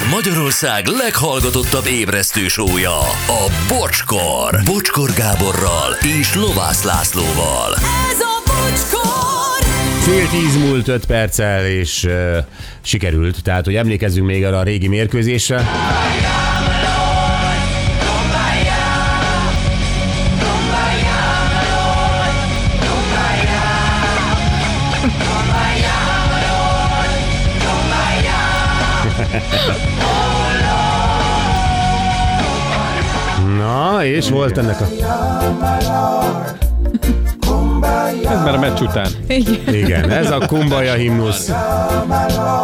Ez Magyarország leghallgatottabb ébresztő sója, a Bocskor. Bocskor Gáborral és Lovász Lászlóval. Ez a bocskor! Fél tíz múlt öt perccel, és uh, sikerült. Tehát, hogy emlékezzünk még arra a régi mérkőzésre. Na, és volt ennek a... Ez már a meccs után. Igen, ez a Kumbaya himnusz.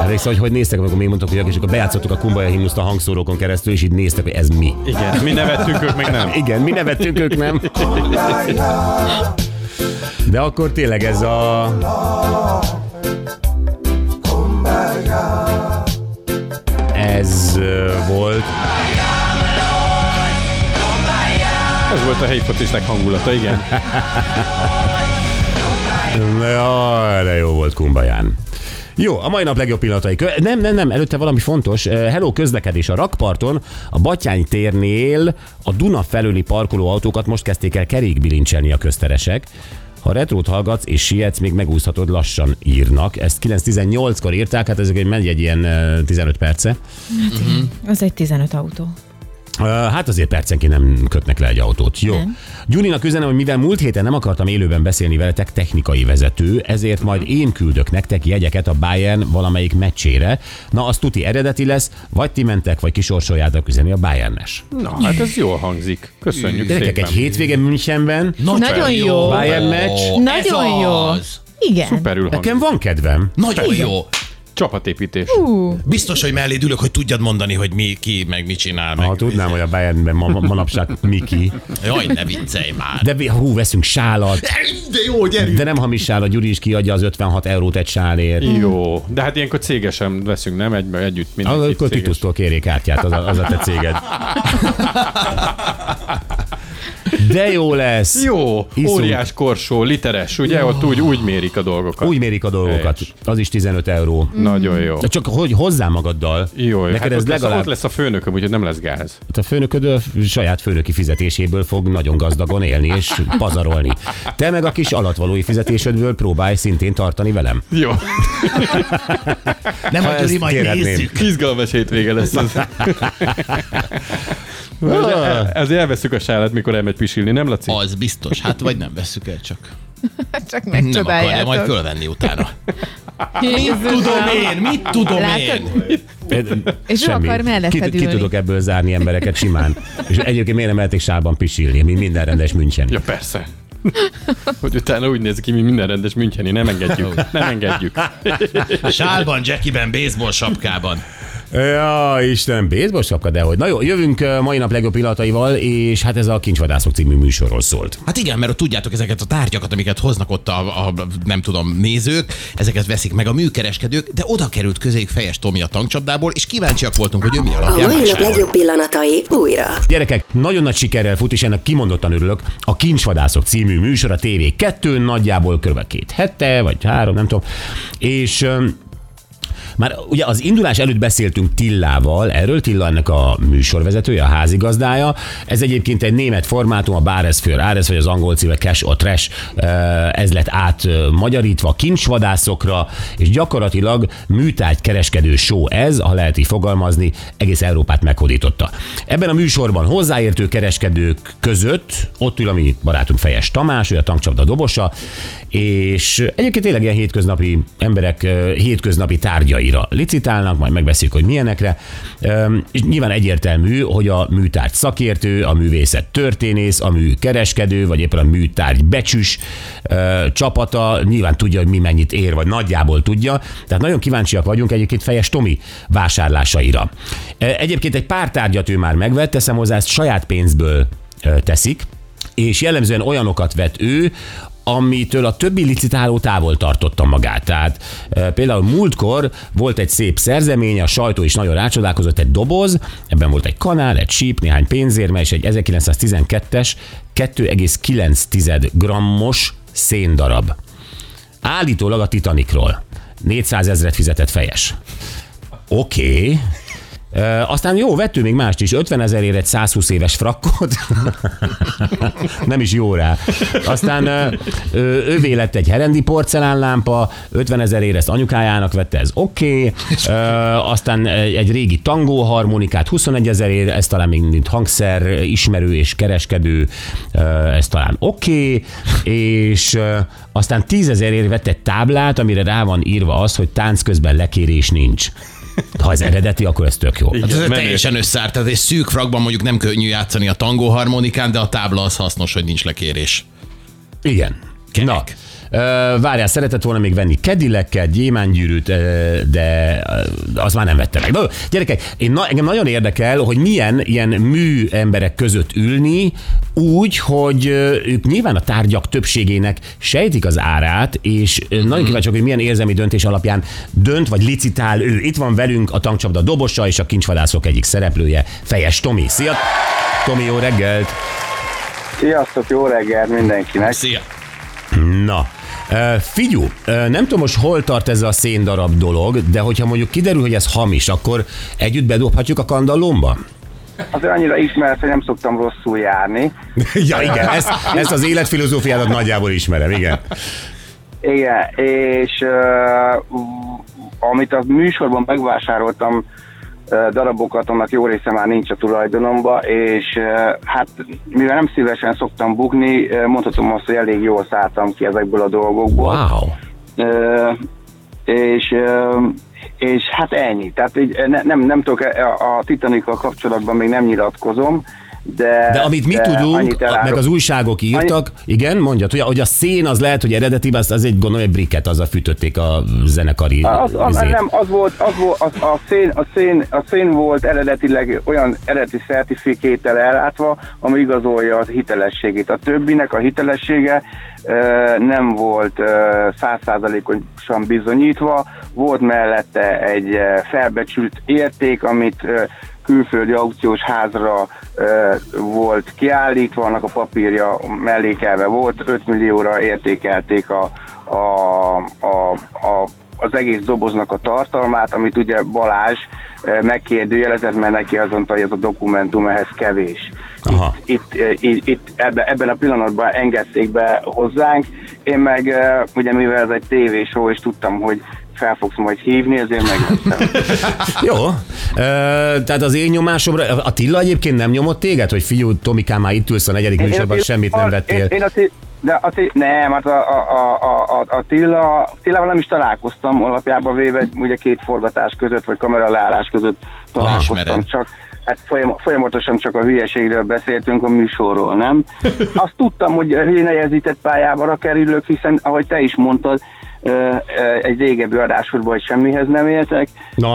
Emlékszel, hogy hogy néztek, amikor még mondtak, hogy és akkor bejátszottuk a Kumbaya himnuszt a hangszórókon keresztül, és így néztek, hogy ez mi. Igen, mi nevettünk, ők meg nem. Igen, mi nevettünk, ők nem. De akkor tényleg ez a... Ez volt. Ez volt a helyi focisták hangulata, igen. Jaj, de jó volt Kumbaján. Jó, a mai nap legjobb pillanatai. Kö- Nem, nem, nem, előtte valami fontos. Eh, Hello közlekedés a rakparton, a Batyány térnél a Duna felőli parkoló autókat most kezdték el kerékbilincselni a közteresek. Ha retrót hallgatsz és sietsz, még megúszhatod, lassan írnak. Ezt 9.18-kor írták, hát ezek egy megy egy ilyen eh, 15 perce. Az egy 15 autó. Hát azért percenként nem kötnek le egy autót. Jó. Nem. Gyurinak üzenem, hogy mivel múlt héten nem akartam élőben beszélni veletek technikai vezető, ezért majd én küldök nektek jegyeket a Bayern valamelyik meccsére. Na, az tuti eredeti lesz, vagy ti mentek, vagy kisorsoljátok üzeni a Bayernes. Na, hát ez jól hangzik. Köszönjük Gyerekek, szépen. egy hétvége Münchenben, Nagyon jó. Bayern meccs. Nagyon jó. Az. Igen. Szuperül hangzik. Nekem van kedvem. Nagyon jó. Csapatépítés. Biztos, hogy melléd ülök, hogy tudjad mondani, hogy mi, ki, meg mit csinál. Meg. Ha tudnám, hogy a Bayernben ma, ma- manapság Miki. Jaj, ne viccelj már. De hú, veszünk sálat. De jó, gyerünk. De nem hamis sálat, Gyuri is kiadja az 56 eurót egy sálért. Jó, de hát ilyenkor cégesen veszünk, nem? Egy, együtt mindenki Akkor céges. Titusztól kérjék kártyát, az a, az a te céged. De jó lesz. Jó, Iszunk. óriás korsó, literes, ugye? Ott úgy, úgy mérik a dolgokat. Úgy mérik a dolgokat. Helyes. Az is 15 euró. Nagyon jó. De csak hogy hozzá magaddal. Jó, Neked hát ez ott, lesz, legalább... ott lesz a főnököm, úgyhogy nem lesz gáz. A főnököd a saját főnöki fizetéséből fog nagyon gazdagon élni és pazarolni. Te meg a kis alatvalói fizetésedből próbálj szintén tartani velem. Jó, Nem, Ha hogy ezt Gyuri, majd kérhetném. nézzük. izgalmas hétvége lesz Ezért elveszük a sálat, mikor elmegy pisilni, nem Laci? Az biztos. Hát vagy nem veszük el, csak Csak nem akarja majd megcsodáljátok. fölvenni utána. Jézusom. Tudom én, mit tudom Látod? én? És ő akar melletted ki, ki tudok ebből zárni embereket simán. És egyébként miért nem lehetik sálban pisilni, mint minden rendes München. Ja, persze. Hogy utána úgy néz ki, mint minden rendes Müncheni, nem engedjük. Nem engedjük. Sálban, Jackiben, baseball sapkában. Ja, Istenem, baseball sapka, de hogy. Na jó, jövünk mai nap legjobb pillanataival, és hát ez a Kincsvadászok című műsorról szólt. Hát igen, mert ott tudjátok ezeket a tárgyakat, amiket hoznak ott a, a, nem tudom, nézők, ezeket veszik meg a műkereskedők, de oda került közéjük Fejes Tomi a tankcsapdából, és kíváncsiak voltunk, hogy ő mi A alapján mai nap legjobb pillanatai újra. Gyerekek, nagyon nagy sikerrel fut, és ennek kimondottan örülök. A Kincsvadászok című műsor a TV2 nagyjából kb. két hete, vagy három, nem tudom. És már ugye az indulás előtt beszéltünk Tillával, erről Tilla ennek a műsorvezetője, a házigazdája. Ez egyébként egy német formátum, a Báres für Áres, vagy az angol címe Cash or Trash, ez lett át magyarítva kincsvadászokra, és gyakorlatilag műtárgy kereskedő show ez, ha lehet így fogalmazni, egész Európát meghódította. Ebben a műsorban hozzáértő kereskedők között ott ül a mi barátunk Fejes Tamás, ő a tankcsapda dobosa, és egyébként tényleg ilyen hétköznapi emberek hétköznapi tárgyaira licitálnak, majd megbeszéljük, hogy milyenekre. És nyilván egyértelmű, hogy a műtárgy szakértő, a művészet történész, a mű kereskedő, vagy éppen a műtárgy becsüs csapata nyilván tudja, hogy mi mennyit ér, vagy nagyjából tudja. Tehát nagyon kíváncsiak vagyunk egyébként Fejes Tomi vásárlásaira. Egyébként egy pár tárgyat ő már megvett, teszem hozzá, ezt saját pénzből teszik, és jellemzően olyanokat vett ő, amitől a többi licitáló távol tartotta magát. Tehát e, például múltkor volt egy szép szerzemény, a sajtó is nagyon rácsodálkozott, egy doboz, ebben volt egy kanál, egy síp, néhány pénzérme és egy 1912-es 2,9 grammos széndarab. Állítólag a Titanicról. 400 ezret fizetett fejes. Oké. Okay. Aztán jó, vettünk még mást is, 50 ezerért egy 120 éves frakkot. Nem is jó rá. Aztán ö, ővé lett egy herendi porcelánlámpa, 50 ezerért ezt anyukájának vette, ez oké. Okay. Aztán egy, régi tangó harmonikát 21 ezerért, ez talán még mint hangszer ismerő és kereskedő, ez talán oké. Okay. És aztán 10 ezerért vett egy táblát, amire rá van írva az, hogy tánc közben lekérés nincs. Ha ez eredeti, akkor ez tök jó. Hát ez menő. teljesen összeárt, tehát egy szűk frakban mondjuk nem könnyű játszani a tangó harmonikán, de a tábla az hasznos, hogy nincs lekérés. Igen. Kerek. Na, várjál, szeretett volna még venni kedilekket, gyémánygyűrűt, de az már nem vette meg. Na, gyerekek, én na, engem nagyon érdekel, hogy milyen ilyen mű emberek között ülni, úgy, hogy ők nyilván a tárgyak többségének sejtik az árát, és ö, nagyon kíváncsiak, hogy milyen érzelmi döntés alapján dönt, vagy licitál ő. Itt van velünk a tankcsapda dobosa és a kincsvadászok egyik szereplője, Fejes Tomi. Szia! Tomi, jó reggelt! Sziasztok, jó reggelt mindenkinek. Szia! Na, ö, figyú, nem tudom most hol tart ez a széndarab dolog, de hogyha mondjuk kiderül, hogy ez hamis, akkor együtt bedobhatjuk a kandallomba? Azért annyira ismert, hogy nem szoktam rosszul járni. ja, igen, ezt, ezt az életfilozófiádat nagyjából ismerem, igen. Igen, és uh, amit a műsorban megvásároltam uh, darabokat, annak jó része már nincs a tulajdonomba, és hát mivel nem szívesen szoktam bukni, mondhatom azt, hogy elég jól szálltam ki ezekből a dolgokból. Wow. És, és hát ennyi. Tehát így ne, nem, nem tudok a, a Titanic-kal kapcsolatban még nem nyilatkozom, de... De amit mi de tudunk, a- meg az újságok írtak, igen, mondjad, hogy, hogy a szén az lehet, hogy eredeti, az, az egy gondolom, egy briket, azzal fűtötték a zenekari Az, az, nem, az volt, az volt az, a, szén, a, szén, a szén volt eredetileg olyan eredeti szertifikéttel ellátva, ami igazolja az hitelességét. A többinek a hitelessége nem volt százszázalékosan bizonyítva, volt mellette egy felbecsült érték, amit külföldi aukciós házra volt kiállítva, annak a papírja mellékelve volt, 5 millióra értékelték a, a, a, a, az egész doboznak a tartalmát, amit ugye Balázs megkérdőjelezett, mert neki azt mondta, hogy ez a dokumentum ehhez kevés. Aha. Itt, itt, itt ebbe, ebben a pillanatban engedték be hozzánk, én meg ugye mivel ez egy tévéshow, és tudtam, hogy fel fogsz majd hívni, ezért megvettem. Jó. Ö, tehát az én nyomásomra, Attila egyébként nem nyomott téged, hogy fiú, Tomikám, már itt ülsz a negyedik műsorban, semmit nem vettél. Én, én a, Ti- de a, nem, hát a, a, a, a, a, a Tilla, Tillával nem is találkoztam alapjában véve, ugye két forgatás között, vagy kamera leállás között találkoztam, csak hát folyam, folyamatosan csak a hülyeségről beszéltünk a műsorról, nem? Azt tudtam, hogy nehezített pályára kerülök, hiszen ahogy te is mondtad, egy régebbi adásodban, hogy semmihez nem értek. Na,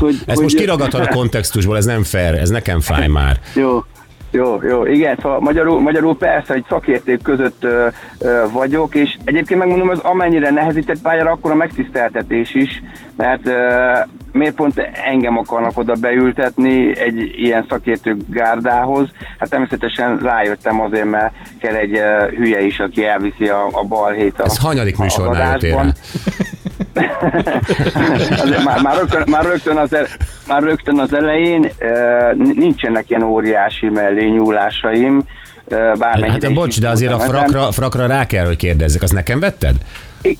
Hogy- ezt hogy- most kiragadtad a kontextusból, ez nem fair, ez nekem fáj már. Jó, jó, jó, igen, szóval magyarul, magyarul persze, hogy szakértők között ö, ö, vagyok, és egyébként megmondom, az amennyire nehezített pályára, akkor a megtiszteltetés is, mert ö, miért pont engem akarnak oda beültetni egy ilyen szakértő gárdához? Hát természetesen rájöttem azért, mert kell egy ö, hülye is, aki elviszi a, a balhét a Ez hanyadik műsornál jöttél? Azért már, már, rögtön, már, rögtön az el, már rögtön az elején nincsenek ilyen óriási mellényúlásaim. Uh, bármennyire Hát is bocs, de azért a frakra, frakra rá kell, hogy kérdezzek, azt nekem vetted? I-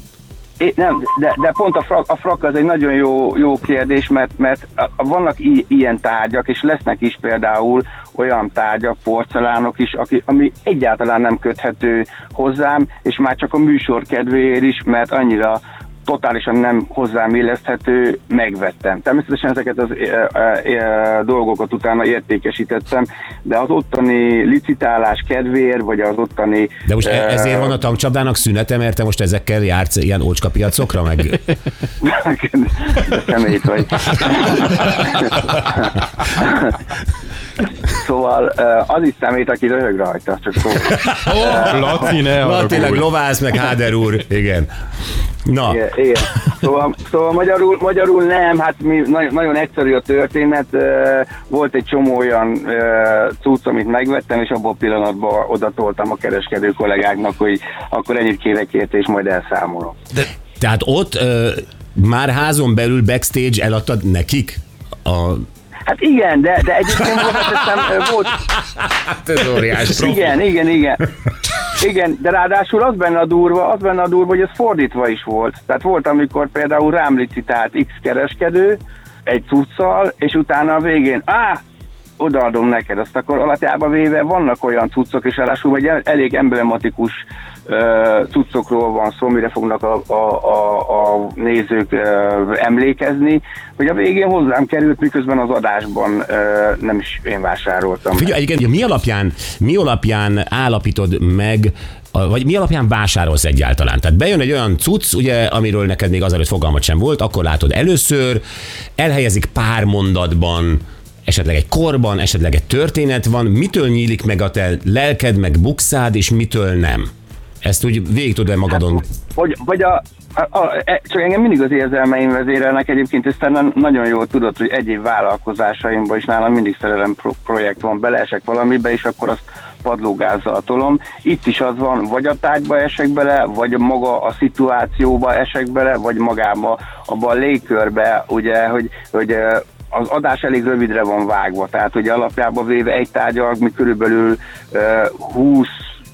I- nem, de, de pont a frak, a frak az egy nagyon jó, jó kérdés, mert, mert vannak i, ilyen tárgyak, és lesznek is például olyan tárgyak, porcelánok is, aki, ami egyáltalán nem köthető hozzám, és már csak a műsor kedvéért is, mert annyira totálisan nem hozzám illeszthető, megvettem. Természetesen ezeket az e, e, e, dolgokat utána értékesítettem, de az ottani licitálás kedvéért, vagy az ottani... De most e- e, ezért van a tankcsapdának szünete, mert te most ezekkel jársz ilyen ócska piacokra, meg... De szemét vagy. szóval az is szemét, aki röhög rajta, csak szó. Oh, Laci, ne tényleg lovász, meg Háder úr, igen. Na, Igen, igen. Szóval, szóval magyarul, magyarul nem, hát mi, nagyon, nagyon egyszerű a történet. Volt egy csomó olyan cucc, amit megvettem, és abban a pillanatban oda toltam a kereskedő kollégáknak, hogy akkor ennyit kérek érte, és majd elszámolom. tehát ott ö, már házon belül backstage eladtad nekik a Hát igen, de, de egyébként hozzáteszem, volt, Hát ez óriás. igen, igen, igen. Igen, de ráadásul az benne a durva, az benne a durva, hogy ez fordítva is volt. Tehát volt, amikor például rám licitált X kereskedő egy cuccal, és utána a végén, á, odaadom neked, azt akkor alapjában véve vannak olyan cuccok, és ráadásul vagy el- elég emblematikus ö, cuccokról van szó, mire fognak a, a, a, a nézők ö, emlékezni, hogy a végén hozzám került, miközben az adásban ö, nem is én vásároltam. Figyelj, egyébként mi alapján, mi alapján állapítod meg, vagy mi alapján vásárolsz egyáltalán? Tehát bejön egy olyan cucc, ugye, amiről neked még azelőtt fogalmat sem volt, akkor látod először, elhelyezik pár mondatban, esetleg egy korban, esetleg egy történet van, mitől nyílik meg a te lelked, meg bukszád, és mitől nem? Ezt úgy végig tudod magadon. Vagy, vagy a, a, a, e- csak engem mindig az érzelmeim vezérelnek, egyébként ezt te nagyon jól tudod, hogy egyéb vállalkozásaimban is nálam mindig szerelem pro- projekt van, beleesek valamibe, és akkor azt padlógázzal tolom. Itt is az van, vagy a tárgyba esek bele, vagy maga a szituációba esek bele, vagy magába, abba a légkörbe, ugye, hogy, hogy az adás elég rövidre van vágva, tehát ugye alapjában véve egy tárgyal mi körülbelül uh, 20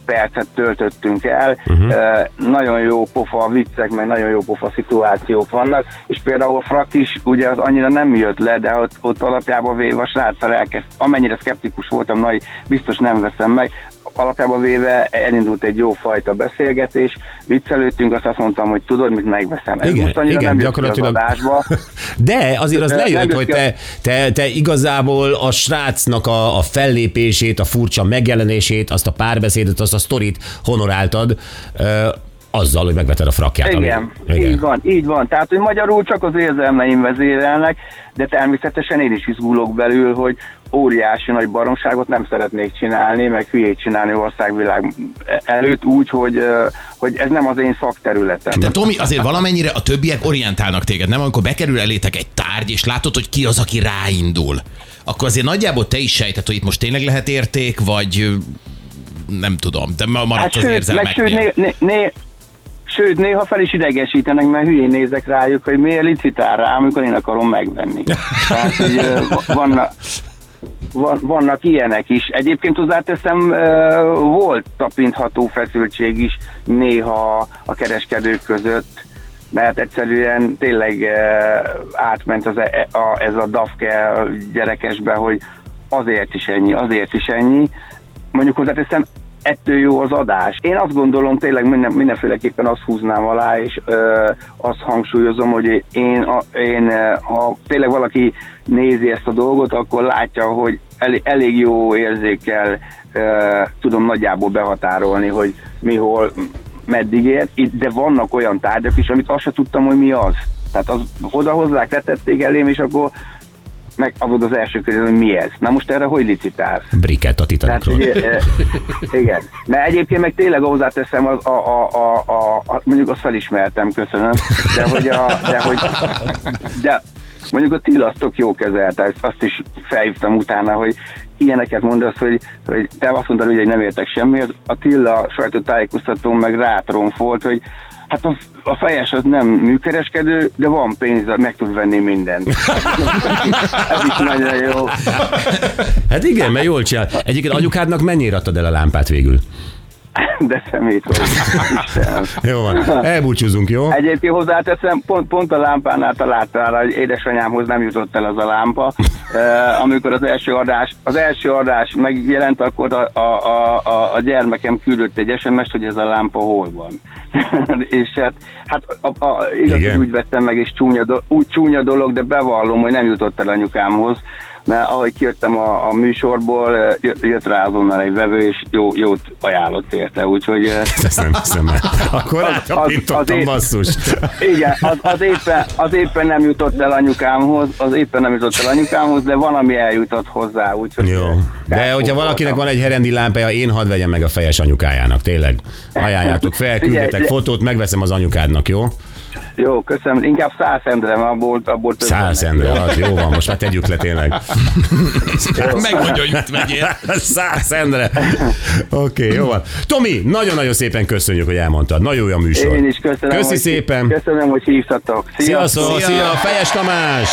percet töltöttünk el, uh-huh. nagyon jó pofa viccek, meg nagyon jó pofa szituációk vannak, és például a frak is ugye az annyira nem jött le, de ott, ott alapjában véve a sráccal elkezd, amennyire szkeptikus voltam, nagy biztos nem veszem meg, alapjában véve elindult egy jó fajta beszélgetés, viccelődtünk, azt azt mondtam, hogy tudod, mit megveszem. Ez Igen, most annyira igen, nem ki az gyakorlatilag- adásba. De azért az lejött, hogy te, te, te igazából a srácnak a, a fellépését, a furcsa megjelenését, azt a párbeszédet, azt a sztorit honoráltad, azzal, hogy megveted a frakját. ami- Igen, így van, így van. Tehát, hogy magyarul csak az érzelmeim vezérelnek, de természetesen én is izgulok belül, hogy óriási nagy baromságot nem szeretnék csinálni, meg hülyét csinálni országvilág előtt úgy, hogy, hogy ez nem az én szakterületem. De Tomi, azért valamennyire a többiek orientálnak téged, nem? Amikor bekerül elétek egy tárgy, és látod, hogy ki az, aki ráindul, akkor azért nagyjából te is sejted, hogy itt most tényleg lehet érték, vagy nem tudom, de ma- maradsz az Hát meg érzelmeknél. sőt, né, né, né, sőt, néha fel is idegesítenek, mert hülyén nézek rájuk, hogy miért licitál rá, amikor én akarom megvenni. Tehát, hogy vannak, van, vannak ilyenek is. Egyébként hozzáteszem, volt tapintható feszültség is néha a kereskedők között, mert egyszerűen tényleg átment az, e- a, ez a dafke gyerekesbe, hogy azért is ennyi, azért is ennyi. Mondjuk hozzáteszem, ettől jó az adás. Én azt gondolom, tényleg minden, mindenféleképpen azt húznám alá, és ö, azt hangsúlyozom, hogy én, a, én, ha tényleg valaki nézi ezt a dolgot, akkor látja, hogy elég, elég jó érzékkel ö, tudom nagyjából behatárolni, hogy mi hol, meddig ér, de vannak olyan tárgyak is, amit azt se tudtam, hogy mi az. Tehát az odahozzák, letették elém, és akkor meg az volt az első kérdés, hogy mi ez. Na most erre hogy licitálsz? Briket a Tehát, Titanicról. ugye, e, igen. Mert egyébként meg tényleg hozzáteszem, az, a, a, a, a, a, mondjuk azt felismertem, köszönöm, de hogy, a, de, hogy de mondjuk a tillasztok jó kezelte, ezt azt is felhívtam utána, hogy ilyeneket mondasz, hogy, hogy te azt mondtad, hogy nem értek semmihez, a Tilla sajtótájékoztatón meg rátronfolt, hogy Hát a, a fejes az nem műkereskedő, de van pénz, meg tud venni mindent. Ez is nagyon jó. Hát igen, mert jól csinál. Egyébként anyukádnak mennyire adtad el a lámpát végül? De szemét vagy. Jó van, elbúcsúzunk, jó? Egyébként hozzáteszem, pont, pont a lámpánál találtál, hogy édesanyámhoz nem jutott el az a lámpa. Uh, amikor az első adás, az első adás megjelent, akkor a, a, a, a, gyermekem küldött egy SMS-t, hogy ez a lámpa hol van. és hát, hát a, a, igaz, úgy vettem meg, és csúnya, do, úgy csúnya dolog, de bevallom, hogy nem jutott el anyukámhoz mert ahogy kijöttem a, a műsorból, eh, jött, rá azonnal egy vevő, és jó, jót ajánlott érte, úgyhogy eh, Ezt nem hiszem el. Akkor az- rátapintottam, az- basszus. Igen, az, az, éppen, az éppen nem jutott el anyukámhoz, az éppen nem jutott el anyukámhoz, de van, ami eljutott hozzá, úgyhogy... Jó. De hogyha valakinek van egy herendi lámpája, én hadd vegyem meg a fejes anyukájának, tényleg. Ajánljátok fel, küldjetek fotót, megveszem az anyukádnak, jó? Jó, köszönöm. Inkább száz endre, mert abból, abból több Száz endre, az jó van, most már tegyük le tényleg. Megmondja, hogy mit vegyél. Száz endre. Oké, okay, jó van. Tomi, nagyon-nagyon szépen köszönjük, hogy elmondtad. Nagyon jó a műsor. Én is köszönöm. Köszi hogy, szépen. Köszönöm, hogy hívtatok. Sziasztok, Szia. szia, Fejes Tamás!